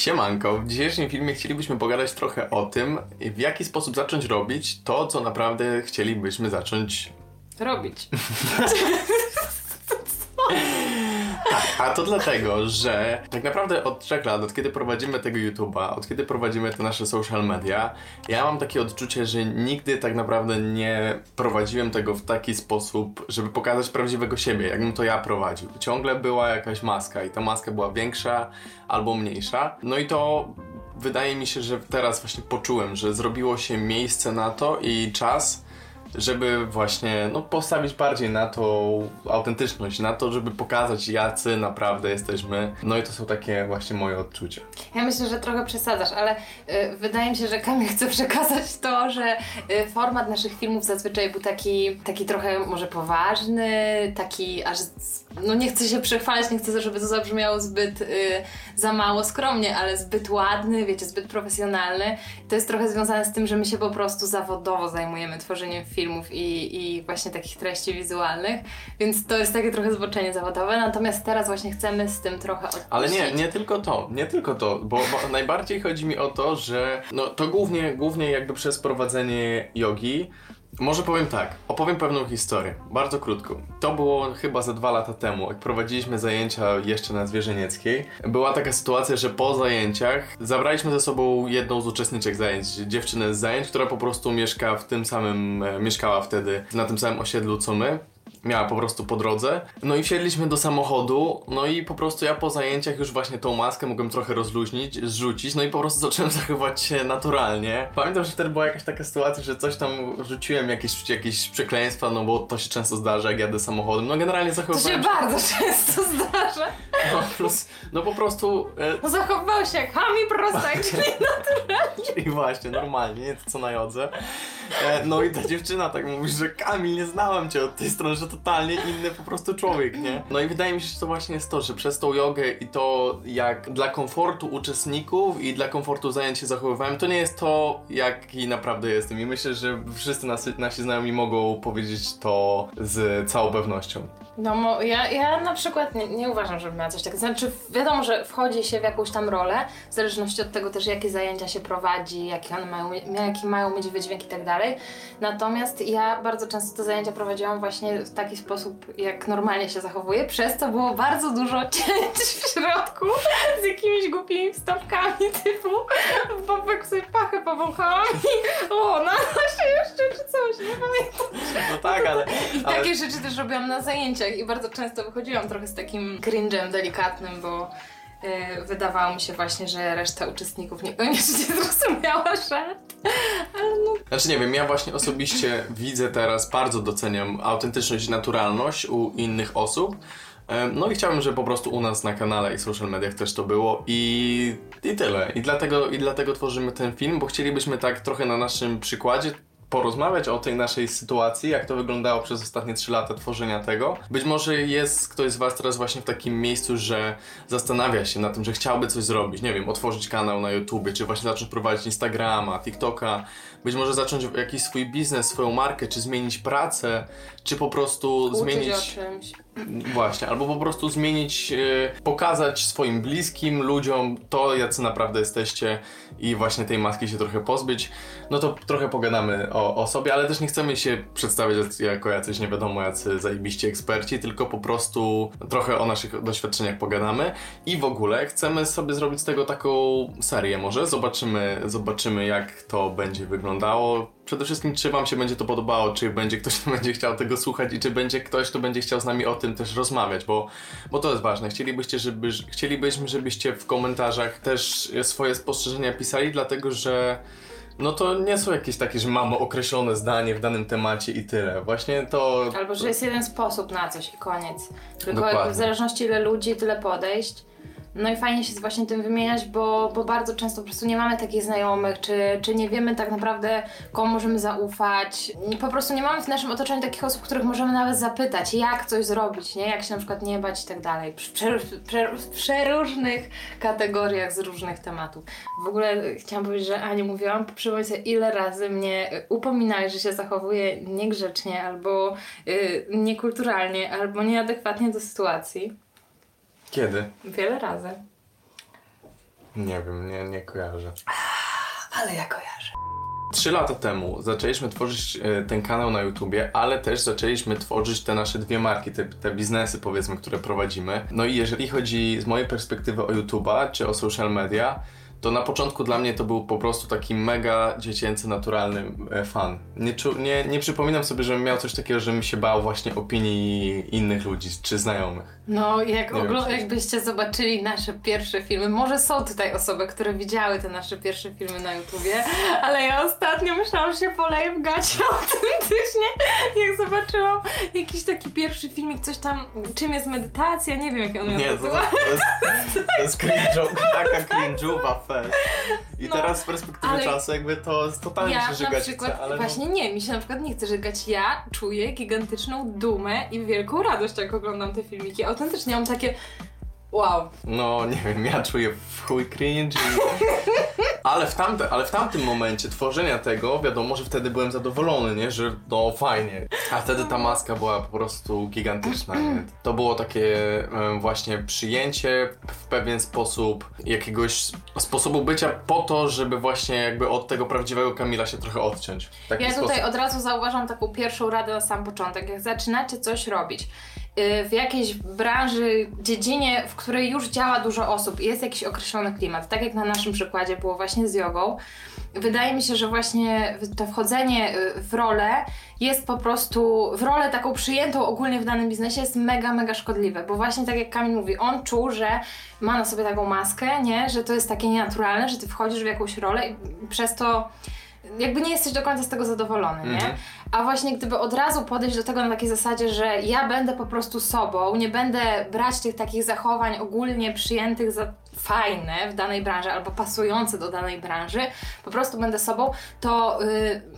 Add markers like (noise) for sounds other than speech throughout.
Siemanko, w dzisiejszym filmie chcielibyśmy pogadać trochę o tym, w jaki sposób zacząć robić to, co naprawdę chcielibyśmy zacząć Robić. (laughs) A to dlatego, że tak naprawdę od trzech lat, od kiedy prowadzimy tego YouTube'a, od kiedy prowadzimy te nasze social media, ja mam takie odczucie, że nigdy tak naprawdę nie prowadziłem tego w taki sposób, żeby pokazać prawdziwego siebie, jakbym to ja prowadził. Ciągle była jakaś maska i ta maska była większa albo mniejsza. No i to wydaje mi się, że teraz właśnie poczułem, że zrobiło się miejsce na to i czas żeby właśnie no, postawić bardziej na tą autentyczność, na to, żeby pokazać jacy naprawdę jesteśmy. No i to są takie właśnie moje odczucia. Ja myślę, że trochę przesadzasz, ale y, wydaje mi się, że Kamil chce (laughs) przekazać to, że y, format naszych filmów zazwyczaj był taki, taki trochę może poważny, taki aż, no nie chcę się przechwalać, nie chcę, żeby to zabrzmiało zbyt y, za mało skromnie, ale zbyt ładny, wiecie, zbyt profesjonalny. To jest trochę związane z tym, że my się po prostu zawodowo zajmujemy tworzeniem filmów i, i właśnie takich treści wizualnych, więc to jest takie trochę zboczenie zawodowe, natomiast teraz właśnie chcemy z tym trochę odpuścić. Ale nie, nie tylko to, nie tylko to, bo, bo (laughs) najbardziej chodzi mi o to, że no to głównie, głównie jakby przez prowadzenie jogi może powiem tak, opowiem pewną historię, bardzo krótką. To było chyba za dwa lata temu, jak prowadziliśmy zajęcia jeszcze na Zwierzenieckiej. Była taka sytuacja, że po zajęciach zabraliśmy ze sobą jedną z uczestniczek zajęć, dziewczynę z zajęć, która po prostu mieszka w tym samym, e, mieszkała wtedy na tym samym osiedlu co my miała po prostu po drodze. No i wsiedliśmy do samochodu, no i po prostu ja po zajęciach już właśnie tą maskę mogłem trochę rozluźnić, zrzucić, no i po prostu (laughs) zacząłem zachowywać się naturalnie. Pamiętam, że wtedy była jakaś taka sytuacja, że coś tam rzuciłem, jakieś, jakieś przekleństwa, no bo to się często zdarza, jak jadę samochodem. No generalnie zachowywałem To się bardzo często (laughs) zdarza. No, plus, no po prostu... E... No zachowywał się jak hami prostak, czyli (laughs) naturalnie. Czyli właśnie, normalnie, nie to co na jodze. E, no i ta dziewczyna tak mówi, że Kamil, nie znałam cię od tej strony, że totalnie inny po prostu człowiek, nie? No i wydaje mi się, że to właśnie jest to, że przez tą jogę i to jak dla komfortu uczestników i dla komfortu zajęć się zachowywałem, to nie jest to, jaki naprawdę jestem. I myślę, że wszyscy nasi, nasi znajomi mogą powiedzieć to z całą pewnością. No, ja, ja na przykład nie, nie uważam, żeby miała coś takiego. Znaczy, wiadomo, że wchodzi się w jakąś tam rolę, w zależności od tego też, jakie zajęcia się prowadzi, jakie one mają, jaki mają mieć wydźwięk i tak dalej. Natomiast ja bardzo często te zajęcia prowadziłam właśnie w taki sposób, jak normalnie się zachowuję, przez co było bardzo dużo (laughs) cięć w środku jakimiś głupimi wstawkami (laughs) typu bobek sobie pachę powąchałam i o, na się jeszcze czy coś, nie pamiętam. No tak, ale... I ale... takie rzeczy też robiłam na zajęciach i bardzo często wychodziłam trochę z takim cringe'em delikatnym, bo yy, wydawało mi się właśnie, że reszta uczestników niekoniecznie zrozumiała żart. Ale no. Znaczy nie wiem, ja właśnie osobiście widzę teraz, bardzo doceniam autentyczność i naturalność u innych osób. No i chciałbym, żeby po prostu u nas na kanale i social mediach też to było i, i tyle. I dlatego, I dlatego tworzymy ten film, bo chcielibyśmy tak trochę na naszym przykładzie porozmawiać o tej naszej sytuacji, jak to wyglądało przez ostatnie 3 lata tworzenia tego. Być może jest ktoś z Was teraz właśnie w takim miejscu, że zastanawia się na tym, że chciałby coś zrobić, nie wiem, otworzyć kanał na YouTube, czy właśnie zacząć prowadzić Instagrama, TikToka, być może zacząć jakiś swój biznes, swoją markę, czy zmienić pracę, czy po prostu Uczyć zmienić. O czymś. Właśnie, albo po prostu zmienić, e, pokazać swoim bliskim ludziom to, jacy naprawdę jesteście i właśnie tej maski się trochę pozbyć. No to trochę pogadamy o, o sobie, ale też nie chcemy się przedstawiać jako jacyś nie wiadomo jacy zajebiści eksperci, tylko po prostu trochę o naszych doświadczeniach pogadamy i w ogóle chcemy sobie zrobić z tego taką serię może. Zobaczymy, zobaczymy jak to będzie wyglądało przede wszystkim, czy Wam się będzie to podobało, czy będzie ktoś, kto będzie chciał tego słuchać i czy będzie ktoś, kto będzie chciał z nami o tym też rozmawiać, bo, bo to jest ważne. Chcielibyście, żeby, chcielibyśmy, żebyście w komentarzach też swoje spostrzeżenia pisali, dlatego że no to nie są jakieś takie, że mamy określone zdanie w danym temacie i tyle. Właśnie to... Albo, że jest jeden sposób na coś i koniec. Tylko Dokładnie. w zależności ile ludzi, tyle podejść. No i fajnie się właśnie tym wymieniać, bo, bo bardzo często po prostu nie mamy takich znajomych, czy, czy nie wiemy tak naprawdę, komu możemy zaufać. Po prostu nie mamy w naszym otoczeniu takich osób, których możemy nawet zapytać, jak coś zrobić, nie? Jak się na przykład nie bać i tak dalej. W, przeróżnych kategoriach z różnych tematów. W ogóle chciałam powiedzieć, że Ani mówiłam, przypomnij sobie, ile razy mnie upominałeś, że się zachowuję niegrzecznie, albo yy, niekulturalnie, albo nieadekwatnie do sytuacji. Kiedy? Wiele razy. Nie wiem, nie, nie kojarzę. Ale ja kojarzę. Trzy lata temu zaczęliśmy tworzyć e, ten kanał na YouTubie, ale też zaczęliśmy tworzyć te nasze dwie marki, te, te biznesy powiedzmy, które prowadzimy. No i jeżeli chodzi z mojej perspektywy o YouTuba czy o social media, to na początku dla mnie to był po prostu taki mega dziecięcy, naturalny e, fan. Nie, czu, nie, nie przypominam sobie, żebym miał coś takiego, żebym się bał właśnie opinii innych ludzi czy znajomych. No, jak ogl- jakbyście zobaczyli nasze pierwsze filmy, może są tutaj osoby, które widziały te nasze pierwsze filmy na YouTubie, ale ja ostatnio myślałam, że się poleję w gacie (laughs) autentycznie, jak zobaczyłam jakiś taki pierwszy filmik, coś tam, czym jest medytacja, nie wiem jak on Nie, to, to jest, to jest cringe'owa, taka cringe'owa fest. I no, teraz z perspektywy ale czasu jakby to totalnie ja się żygać na przykład, chce, ale no- Właśnie nie, mi się na przykład nie chce żygać. Ja czuję gigantyczną dumę i wielką radość, jak oglądam te filmiki autentycznie mam takie wow. No nie wiem, ja czuję w chuj cringe i... (laughs) ale, w tamte, ale w tamtym momencie tworzenia tego, wiadomo, że wtedy byłem zadowolony, nie? Że no fajnie. A wtedy ta maska była po prostu gigantyczna, nie? To było takie um, właśnie przyjęcie w pewien sposób jakiegoś sposobu bycia po to, żeby właśnie jakby od tego prawdziwego Kamila się trochę odciąć. Taki ja tutaj od razu zauważam taką pierwszą radę na sam początek. Jak zaczynacie coś robić, w jakiejś branży, dziedzinie, w której już działa dużo osób i jest jakiś określony klimat, tak jak na naszym przykładzie było właśnie z jogą, wydaje mi się, że właśnie to wchodzenie y, w rolę jest po prostu, w rolę taką przyjętą ogólnie w danym biznesie jest mega, mega szkodliwe, bo właśnie tak jak Kamil mówi, on czuł, że ma na sobie taką maskę, nie, że to jest takie nienaturalne, że ty wchodzisz w jakąś rolę i przez to jakby nie jesteś do końca z tego zadowolony, nie? Mhm. A właśnie gdyby od razu podejść do tego na takiej zasadzie, że ja będę po prostu sobą, nie będę brać tych takich zachowań ogólnie przyjętych za fajne w danej branży albo pasujące do danej branży, po prostu będę sobą, to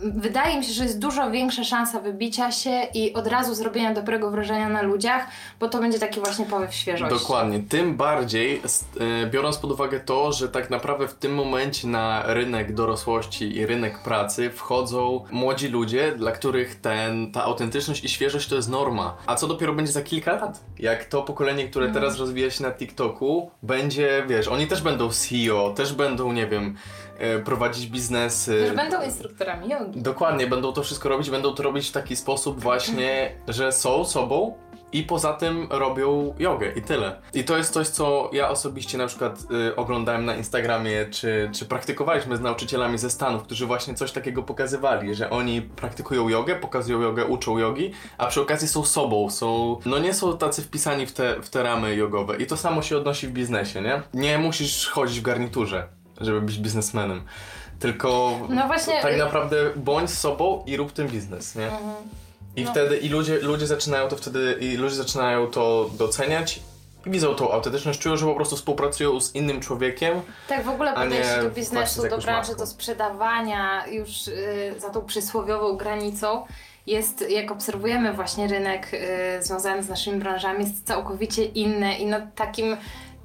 yy, wydaje mi się, że jest dużo większa szansa wybicia się i od razu zrobienia dobrego wrażenia na ludziach, bo to będzie taki właśnie powiew świeżości. Dokładnie. Tym bardziej, yy, biorąc pod uwagę to, że tak naprawdę w tym momencie na rynek dorosłości i rynek pracy wchodzą młodzi ludzie, dla których ten, ta autentyczność i świeżość to jest norma. A co dopiero będzie za kilka lat? Jak to pokolenie, które mhm. teraz rozwija się na TikToku, będzie, wiesz, oni też będą CEO, też będą, nie wiem, e, prowadzić biznesy. Też będą instruktorami jogi. Dokładnie, będą to wszystko robić, będą to robić w taki sposób właśnie, że są sobą, i poza tym robią jogę i tyle. I to jest coś, co ja osobiście na przykład y, oglądałem na Instagramie, czy, czy praktykowaliśmy z nauczycielami ze Stanów, którzy właśnie coś takiego pokazywali, że oni praktykują jogę, pokazują jogę, uczą jogi, a przy okazji są sobą, są, no nie są tacy wpisani w te, w te ramy jogowe. I to samo się odnosi w biznesie, nie? Nie musisz chodzić w garniturze, żeby być biznesmenem. Tylko no właśnie, tak y- naprawdę bądź sobą i rób ten biznes, nie? Mhm. I no. wtedy i ludzie, ludzie zaczynają to wtedy i ludzie zaczynają to doceniać i widzą tą autentyczność, czują, że po prostu współpracują z innym człowiekiem. Tak, w ogóle podejście do biznesu, do branży, do sprzedawania już yy, za tą przysłowiową granicą jest, jak obserwujemy właśnie rynek yy, związany z naszymi branżami, jest całkowicie inny i na takim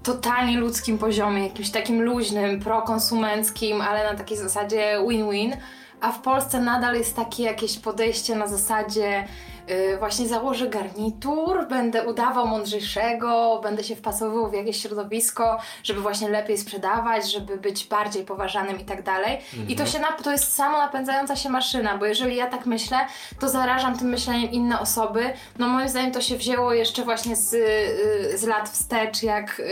totalnie ludzkim poziomie, jakimś takim luźnym, prokonsumenckim, ale na takiej zasadzie win-win a w Polsce nadal jest takie jakieś podejście na zasadzie yy, właśnie założę garnitur, będę udawał mądrzejszego, będę się wpasowywał w jakieś środowisko, żeby właśnie lepiej sprzedawać, żeby być bardziej poważanym i tak dalej. I to mhm. się to jest samo napędzająca się maszyna, bo jeżeli ja tak myślę, to zarażam tym myśleniem inne osoby. No moim zdaniem to się wzięło jeszcze właśnie z, yy, z lat wstecz, jak yy,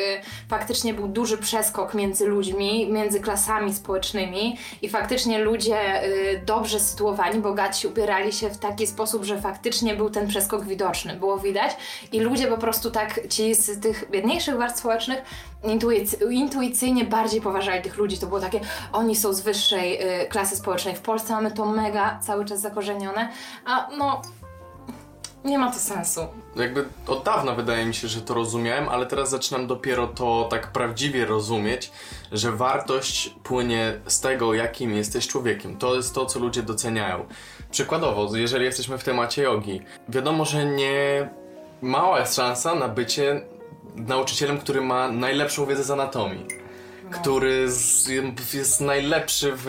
faktycznie był duży przeskok między ludźmi, między klasami społecznymi i faktycznie ludzie y, dobrze sytuowani, bogaci ubierali się w taki sposób, że faktycznie faktycznie był ten przeskok widoczny, było widać i ludzie po prostu tak, ci z tych biedniejszych warstw społecznych intuic- intuicyjnie bardziej poważali tych ludzi. To było takie, oni są z wyższej y, klasy społecznej. W Polsce mamy to mega cały czas zakorzenione, a no nie ma to sensu. Jakby od dawna wydaje mi się, że to rozumiałem, ale teraz zaczynam dopiero to tak prawdziwie rozumieć, że wartość płynie z tego, jakim jesteś człowiekiem. To jest to, co ludzie doceniają. Przykładowo, jeżeli jesteśmy w temacie jogi, wiadomo, że nie mała jest szansa na bycie nauczycielem, który ma najlepszą wiedzę z anatomii. No. Który z, jest najlepszy w,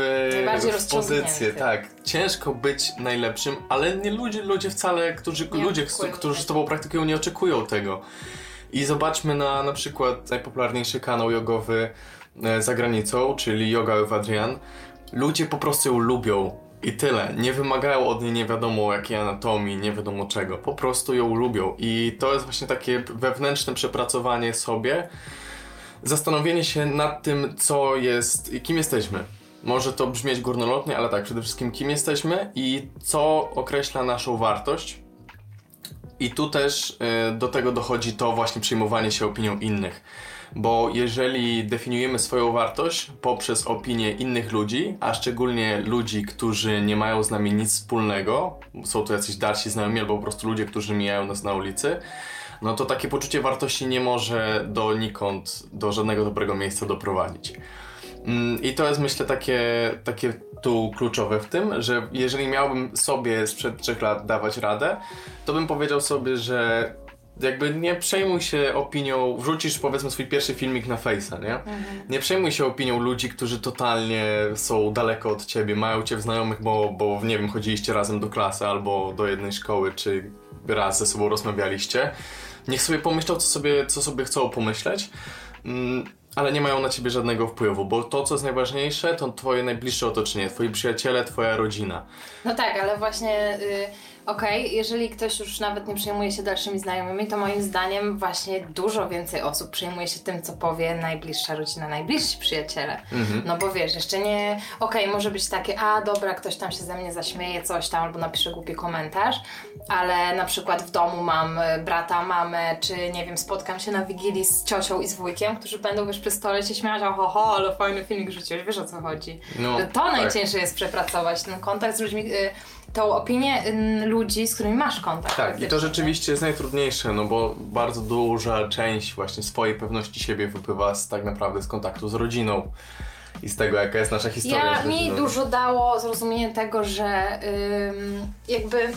w pozycji. Tak, ciężko być najlepszym, ale nie ludzie, ludzie wcale, którzy, nie ludzie, którzy z tobą praktykują, nie oczekują tego. I zobaczmy na na przykład najpopularniejszy kanał jogowy e, za granicą, czyli Yoga with Adrian, ludzie po prostu ją lubią. I tyle. Nie wymagają od niej nie wiadomo jakiej anatomii, nie wiadomo czego. Po prostu ją lubią. I to jest właśnie takie wewnętrzne przepracowanie sobie, zastanowienie się nad tym, co jest, kim jesteśmy. Może to brzmieć górnolotnie, ale tak, przede wszystkim kim jesteśmy i co określa naszą wartość. I tu też y, do tego dochodzi to właśnie przyjmowanie się opinią innych. Bo jeżeli definiujemy swoją wartość poprzez opinię innych ludzi, a szczególnie ludzi, którzy nie mają z nami nic wspólnego, są to jacyś dalsi znajomi albo po prostu ludzie, którzy mijają nas na ulicy, no to takie poczucie wartości nie może donikąd, do żadnego dobrego miejsca doprowadzić. Mm, I to jest myślę takie, takie tu kluczowe w tym, że jeżeli miałbym sobie sprzed trzech lat dawać radę, to bym powiedział sobie, że jakby nie przejmuj się opinią, wrzucisz powiedzmy swój pierwszy filmik na Face'a, nie? Mhm. Nie przejmuj się opinią ludzi, którzy totalnie są daleko od ciebie, mają cię w znajomych, bo, bo nie wiem, chodziliście razem do klasy albo do jednej szkoły, czy raz ze sobą rozmawialiście. Niech sobie pomyślą, co sobie, co sobie chcą pomyśleć. Mm, ale nie mają na ciebie żadnego wpływu, bo to, co jest najważniejsze, to twoje najbliższe otoczenie, twoi przyjaciele, twoja rodzina. No tak, ale właśnie... Y Okej, okay, jeżeli ktoś już nawet nie przejmuje się dalszymi znajomymi, to moim zdaniem właśnie dużo więcej osób przejmuje się tym, co powie najbliższa rodzina, najbliżsi przyjaciele. Mhm. No bo wiesz, jeszcze nie. Okej, okay, może być takie, a dobra, ktoś tam się ze mnie zaśmieje, coś tam, albo napisze głupi komentarz, ale na przykład w domu mam e, brata, mamę, czy nie wiem, spotkam się na wigilii z ciocią i z wujkiem, którzy będą wiesz przy stole się śmiać, oho, ale fajny filmik rzuciłeś, wiesz o co chodzi. No, to tak. najcięższe jest przepracować, ten kontakt z ludźmi. Y tą opinię ludzi, z którymi masz kontakt. Tak, i to rzeczywiście jest najtrudniejsze, no bo bardzo duża część właśnie swojej pewności siebie wypływa z, tak naprawdę z kontaktu z rodziną i z tego, jaka jest nasza historia. Ja, mi dużo dało zrozumienie tego, że ym, jakby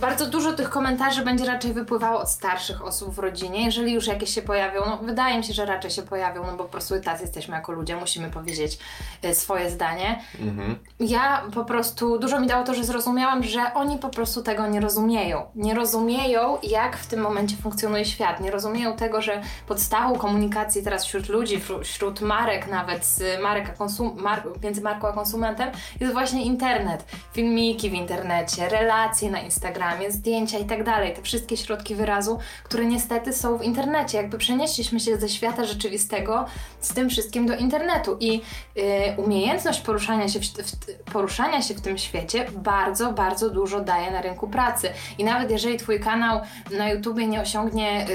bardzo dużo tych komentarzy będzie raczej wypływało od starszych osób w rodzinie, jeżeli już jakieś się pojawią, no wydaje mi się, że raczej się pojawią, no bo po prostu tacy jesteśmy jako ludzie, musimy powiedzieć y, swoje zdanie. Mhm. Ja po prostu, dużo mi dało to, że zrozumiałam, że oni po prostu tego nie rozumieją. Nie rozumieją, jak w tym momencie funkcjonuje świat. Nie rozumieją tego, że podstawą komunikacji teraz wśród ludzi, wśród marek nawet, z marek a konsum mar między marką a konsumentem, jest właśnie internet. Filmiki w internecie, relacje na Instagramie, Instagramie, zdjęcia i tak dalej, te wszystkie środki wyrazu, które niestety są w internecie. Jakby przenieśliśmy się ze świata rzeczywistego z tym wszystkim do internetu i yy, umiejętność poruszania się w, w, poruszania się w tym świecie bardzo, bardzo dużo daje na rynku pracy. I nawet jeżeli Twój kanał na YouTubie nie osiągnie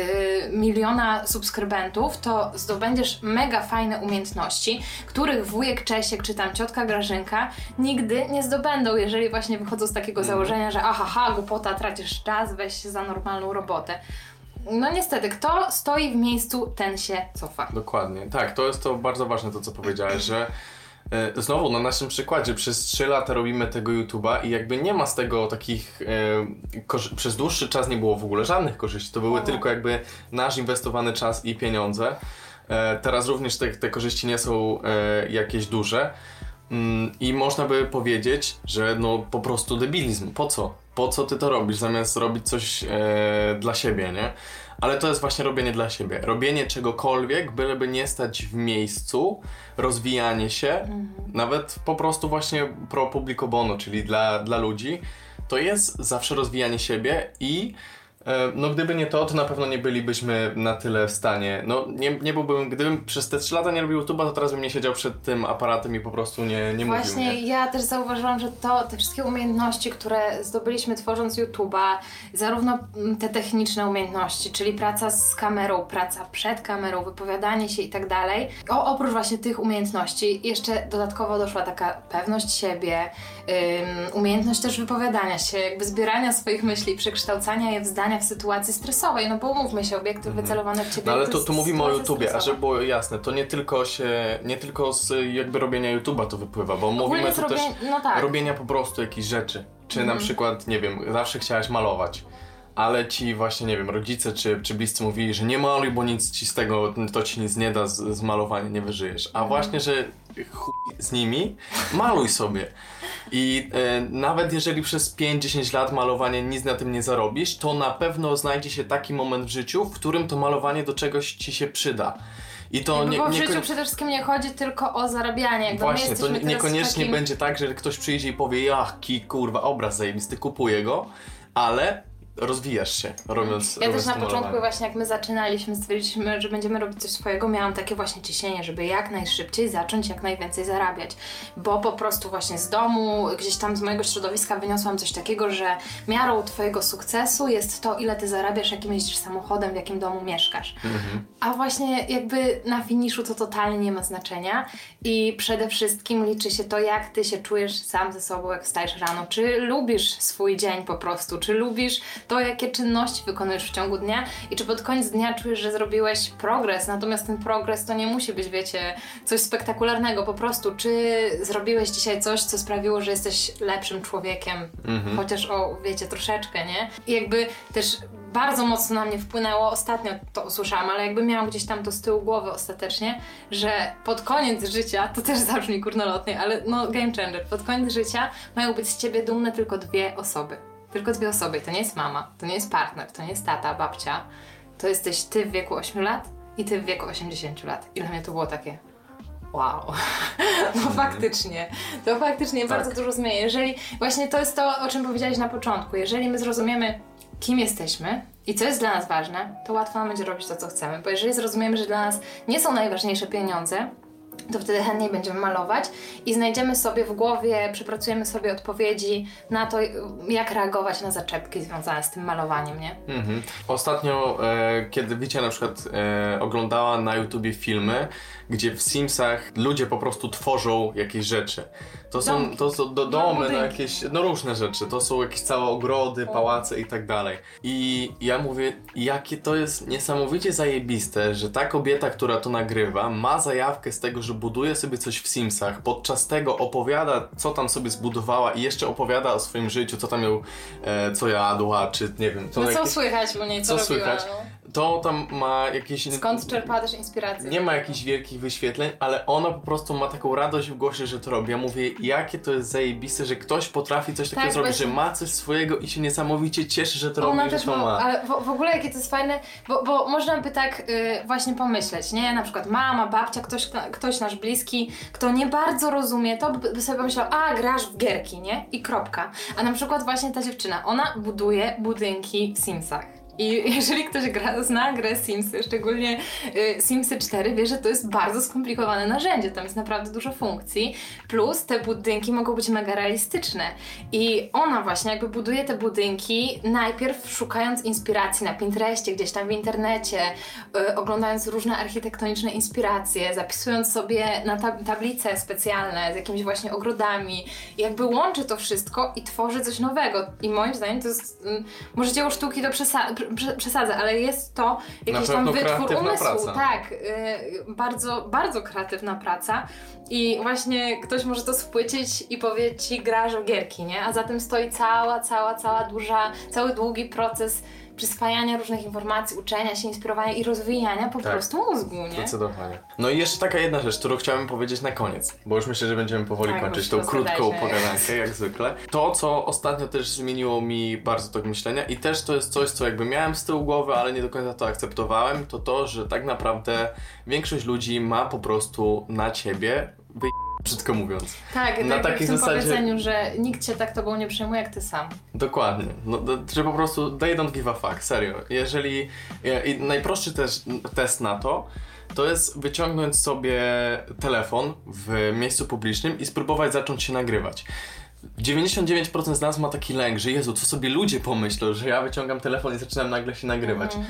yy, miliona subskrybentów, to zdobędziesz mega fajne umiejętności, których wujek Czesiek czy tam ciotka Grażynka nigdy nie zdobędą, jeżeli właśnie wychodzą z takiego mhm. założenia, że aha, ha, głupota tracisz czas, weź się za normalną robotę. No niestety, kto stoi w miejscu, ten się cofa. Dokładnie, tak, to jest to bardzo ważne to, co powiedziałeś, że e, znowu na naszym przykładzie przez 3 lata robimy tego YouTube'a i jakby nie ma z tego takich, e, przez dłuższy czas nie było w ogóle żadnych korzyści, to były no. tylko jakby nasz inwestowany czas i pieniądze. E, teraz również te, te korzyści nie są e, jakieś duże. Mm, I można by powiedzieć, że no po prostu debilizm. Po co? Po co ty to robisz, zamiast robić coś e, dla siebie, nie? Ale to jest właśnie robienie dla siebie. Robienie czegokolwiek, byleby nie stać w miejscu, rozwijanie się, mhm. nawet po prostu właśnie pro publico bono, czyli dla, dla ludzi, to jest zawsze rozwijanie siebie i no gdyby nie to, to na pewno nie bylibyśmy na tyle w stanie. No nie, nie byłbym, gdybym przez te 3 lata nie robił YouTube'a, to teraz bym nie siedział przed tym aparatem i po prostu nie, nie Właśnie mówił. Właśnie ja też zauważyłam, że to, te wszystkie umiejętności, które zdobyliśmy tworząc YouTube'a, zarówno mm, te techniczne umiejętności, czyli praca z kamerą, praca przed kamerą, wypowiadanie się i tak dalej, oprócz właśnie tych umiejętności jeszcze dodatkowo doszła taka pewność siebie, umiejętność też wypowiadania się, jakby zbierania swoich myśli, przekształcania je w zdania w sytuacji stresowej, no bo umówmy się, obiekty mhm. wycelowane w ciebie. No ale to, tu mówimy o YouTubie, a żeby było jasne, to nie tylko się, nie tylko z jakby robienia YouTube'a to wypływa, bo mówimy tu też no tak. robienia po prostu jakichś rzeczy. Czy mhm. na przykład, nie wiem, zawsze chciałaś malować ale ci właśnie, nie wiem, rodzice czy, czy bliscy mówili, że nie maluj, bo nic ci z tego, to ci nic nie da z, z malowania, nie wyżyjesz. A mhm. właśnie, że chuj z nimi, maluj sobie. I e, nawet jeżeli przez 5-10 lat malowanie nic na tym nie zarobisz, to na pewno znajdzie się taki moment w życiu, w którym to malowanie do czegoś ci się przyda. I to nie, bo w życiu przede wszystkim nie chodzi tylko o zarabianie. Jakby Właśnie, to niekoniecznie takim... będzie tak, że ktoś przyjdzie i powie, jaki kurwa obraz zajebisty, kupuję go, ale rozwijasz się robiąc Ja robiąc też na początku właśnie jak my zaczynaliśmy, stwierdziliśmy, że będziemy robić coś swojego, miałam takie właśnie ciśnienie, żeby jak najszybciej zacząć jak najwięcej zarabiać, bo po prostu właśnie z domu, gdzieś tam z mojego środowiska wyniosłam coś takiego, że miarą twojego sukcesu jest to, ile ty zarabiasz, jakim jeździsz samochodem, w jakim domu mieszkasz. Mhm. A właśnie jakby na finiszu to totalnie nie ma znaczenia i przede wszystkim liczy się to, jak ty się czujesz sam ze sobą, jak stajesz rano, czy lubisz swój dzień po prostu, czy lubisz to, jakie czynności wykonujesz w ciągu dnia i czy pod koniec dnia czujesz, że zrobiłeś progres. Natomiast ten progres to nie musi być, wiecie, coś spektakularnego. Po prostu, czy zrobiłeś dzisiaj coś, co sprawiło, że jesteś lepszym człowiekiem, mhm. chociaż o, wiecie, troszeczkę, nie? I jakby też bardzo mocno na mnie wpłynęło, ostatnio to usłyszałam, ale jakby miałam gdzieś tam to z tyłu głowy ostatecznie, że pod koniec życia, to też zabrzmi kurnolotnie, ale no game changer, pod koniec życia mają być z ciebie dumne tylko dwie osoby. Tylko dwie osoby. To nie jest mama, to nie jest partner, to nie jest tata, babcia. To jesteś ty w wieku 8 lat i ty w wieku 80 lat. I dla mnie to było takie wow. (laughs) No faktycznie. To faktycznie tak. bardzo dużo zmienia. Jeżeli właśnie to jest to, o czym powiedziałeś na początku. Jeżeli my zrozumiemy, kim jesteśmy i co jest dla nas ważne, to łatwo nam będzie robić to, co chcemy. Bo jeżeli zrozumiemy, że dla nas nie są najważniejsze pieniądze, to wtedy chętniej będziemy malować i znajdziemy sobie w głowie, przepracujemy sobie odpowiedzi na to, jak reagować na zaczepki związane z tym malowaniem, nie? Mhm. Ostatnio, e, kiedy Wicia na przykład e, oglądała na YouTubie filmy, gdzie w Simsach ludzie po prostu tworzą jakieś rzeczy. To są, to są do domy, no, jakieś, no różne rzeczy. To są jakieś całe ogrody, pałace i tak dalej. I ja mówię, jakie to jest niesamowicie zajebiste, że ta kobieta, która to nagrywa, ma zajawkę z tego, że buduje sobie coś w Simsach, podczas tego opowiada, co tam sobie zbudowała i jeszcze opowiada o swoim życiu, co tam ją, e, co jadła, czy nie wiem. Co no jakieś, co słychać u niej, co, co robiła, słychać. No to tam ma jakieś... Skąd czerpa też inspirację? Nie ma jakichś wielkich wyświetleń, ale ona po prostu ma taką radość w głosie, że to robi. Ja mówię, jakie to jest zajebiste, że ktoś potrafi coś takiego tak, zrobić, że ma coś swojego i się niesamowicie cieszy, że to ona robi, też że to ma. Ale w, w, ogóle jakie to jest fajne, bo, bo można by tak yy, właśnie pomyśleć, nie? Na przykład mama, babcia, ktoś, ktoś nasz bliski, kto nie bardzo rozumie, to by sobie pomyślał, a grasz w gierki, nie? I kropka. A na przykład właśnie ta dziewczyna, ona buduje budynki w Simsach i (laughs) jeżeli ktoś gra, zna grę Simsy, szczególnie y, Simsy 4, wie, że to jest bardzo skomplikowane narzędzie. Tam jest naprawdę dużo funkcji. Plus te budynki mogą być mega realistyczne. I ona właśnie jakby buduje te budynki najpierw szukając inspiracji na Pinterestie, gdzieś tam w internecie, y, oglądając różne architektoniczne inspiracje, zapisując sobie na tab tablice specjalne z jakimiś właśnie ogrodami. Jakby łączy to wszystko i tworzy coś nowego. I moim zdaniem to jest, y, może dzieło sztuki do przesady przesadzę, ale jest to jakiś tam wytwór umysłu. Praca. Tak, y, bardzo, bardzo kreatywna praca. I właśnie ktoś może to schwycić i powiedzieć ci grasz w gierki, nie? A za tym stoi cała, cała, cała duża, cały długi proces przyswajania różnych informacji, uczenia się, inspirowania i rozwijania po tak. prostu mózgu, nie? Zdecydowanie. No i jeszcze taka jedna rzecz, którą chciałem powiedzieć na koniec, bo już myślę, że będziemy powoli tak, kończyć tą krótką pogadankę, jak zwykle. To, co ostatnio też zmieniło mi bardzo tok myślenia i też to jest coś, co jakby miałem z tyłu głowy, ale nie do końca to akceptowałem, to to, że tak naprawdę większość ludzi ma po prostu na ciebie wy brzydko mówiąc. Tak, na tak takiej w tym zasadzie... powiedzeniu, że nikt cię tak tobą nie przejmuje jak ty sam. Dokładnie. No, że po prostu they don't give a fuck, serio. Jeżeli... I najprostszy też test na to, to jest wyciągnąć sobie telefon w miejscu publicznym i spróbować zacząć się nagrywać. 99% z nas ma taki lęk, że Jezu, co sobie ludzie pomyślą, że ja wyciągam telefon i zaczynam nagle się nagrywać. -hmm.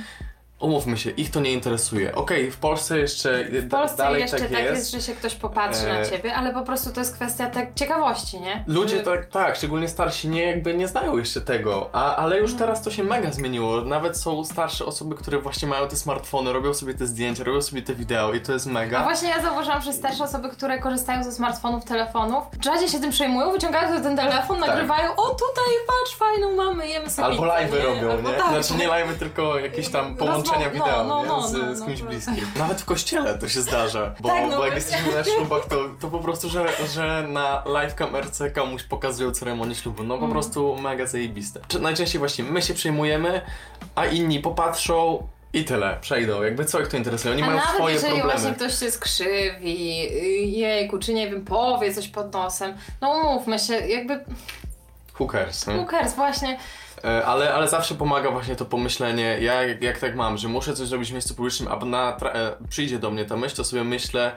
Umówmy się, ich to nie interesuje. Okej, w Polsce jeszcze w Polsce dalej jeszcze tak, tak jest. że się ktoś popatrzy e... na ciebie, ale po prostu to jest kwestia tak ciekawości, nie? Ludzie że... tak, tak, szczególnie starsi nie jakby nie znają jeszcze tego, a, ale już teraz to się mega zmieniło. Nawet są starsze osoby, które właśnie mają te smartfony, robią sobie te zdjęcia, robią sobie te wideo i to jest mega. A właśnie ja zauważyłam, że starsze osoby, które korzystają ze smartfonów, telefonów, rzadziej się tym przejmują, wyciągają ten telefon, tak. nagrywają, o tutaj patrz, fajną mamy, jemy sobie Albo live'y robią, Albo nie? Tak. Znaczy nie live'y, tylko jakieś tam połączenia Rozmo wideo, no, no, no, z, no, z kimś no, bliskim. (laughs) Nawet w kościele to się zdarza, bo, tak, no, bo jak jesteśmy na ślubach, to, to po prostu, że, że na live kamerce komuś pokazują ceremonię ślubu, no po mm. prostu mega zajebiste. Najczęściej właśnie my się przejmujemy, a inni popatrzą, I tyle, przejdą. Jakby co ich to interesuje, oni A mają nawet swoje jeżeli problemy. właśnie ktoś się skrzywi, jejku, czy nie wiem, powie coś pod nosem, no umówmy się, jakby nie? who cares, właśnie, Ale, ale zawsze pomaga właśnie to pomyślenie, ja jak, jak tak mam, że muszę coś zrobić w miejscu publicznym, a na, e, przyjdzie do mnie ta myśl, to sobie myślę,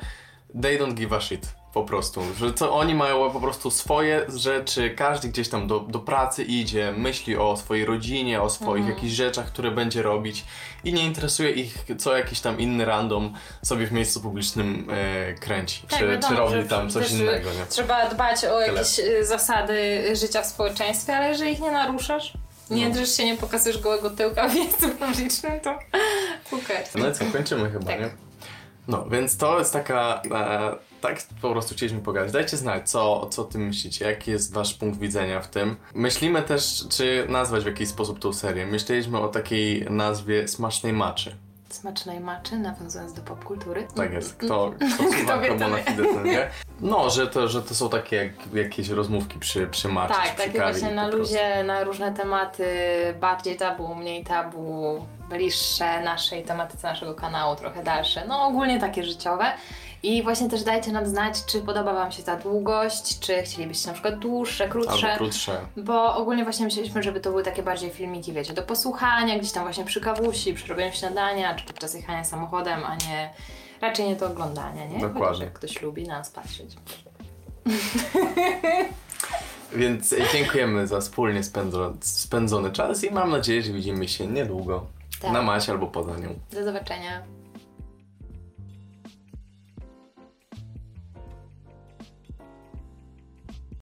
they don't give a shit. Po prostu, że co oni mają po prostu swoje rzeczy, każdy gdzieś tam do, do pracy idzie, myśli o swojej rodzinie, o swoich Mhm. jakichś rzeczach, które będzie robić i nie interesuje ich, co jakiś tam inny random sobie w miejscu publicznym e, kręci, Tak, czy, wiadomo, czy robi że tam coś innego, nie? trzeba dbać o Tyle. jakieś y, zasady życia w społeczeństwie, ale jeżeli ich nie naruszasz, nie No. drzesz się, nie pokazujesz gołego tyłka w miejscu publicznym, to cares. No i co, kończymy chyba, Tak. nie? No, więc to jest taka, e, tak po prostu chcieliśmy pogadać. Dajcie znać, co, co o tym myślicie, jaki jest wasz punkt widzenia w tym. Myślimy też, czy nazwać w jakiś sposób tą serię. Myśleliśmy o takiej nazwie Smacznej Maczy. Smacznej maczy, nawiązując do popkultury. Tak jest. (laughs) Kto, kto słucha, wie. (laughs) No, że to, że to są takie jak, jakieś rozmówki przy, przy maczy, czy Tak, przy takie właśnie na luzie, na różne tematy, bardziej tabu, mniej tabu, bliższe naszej tematyce naszego kanału, trochę dalsze. No ogólnie takie życiowe. I właśnie też dajcie nam znać, czy podoba Wam się ta długość, czy chcielibyście na przykład dłuższe, krótsze. Albo krótsze. Bo ogólnie właśnie myśleliśmy, żeby to były takie bardziej filmiki, wiecie, do posłuchania, gdzieś tam właśnie przy kawusi, przy robieniu śniadania, czy podczas jechania samochodem, a nie raczej nie to oglądania, nie? Dokładnie. Chociaż jak ktoś lubi nas patrzeć. (laughs) Więc dziękujemy za wspólnie spędzony, czas i mam nadzieję, że widzimy się niedługo. Tak. Na macie albo poza nią. Do zobaczenia.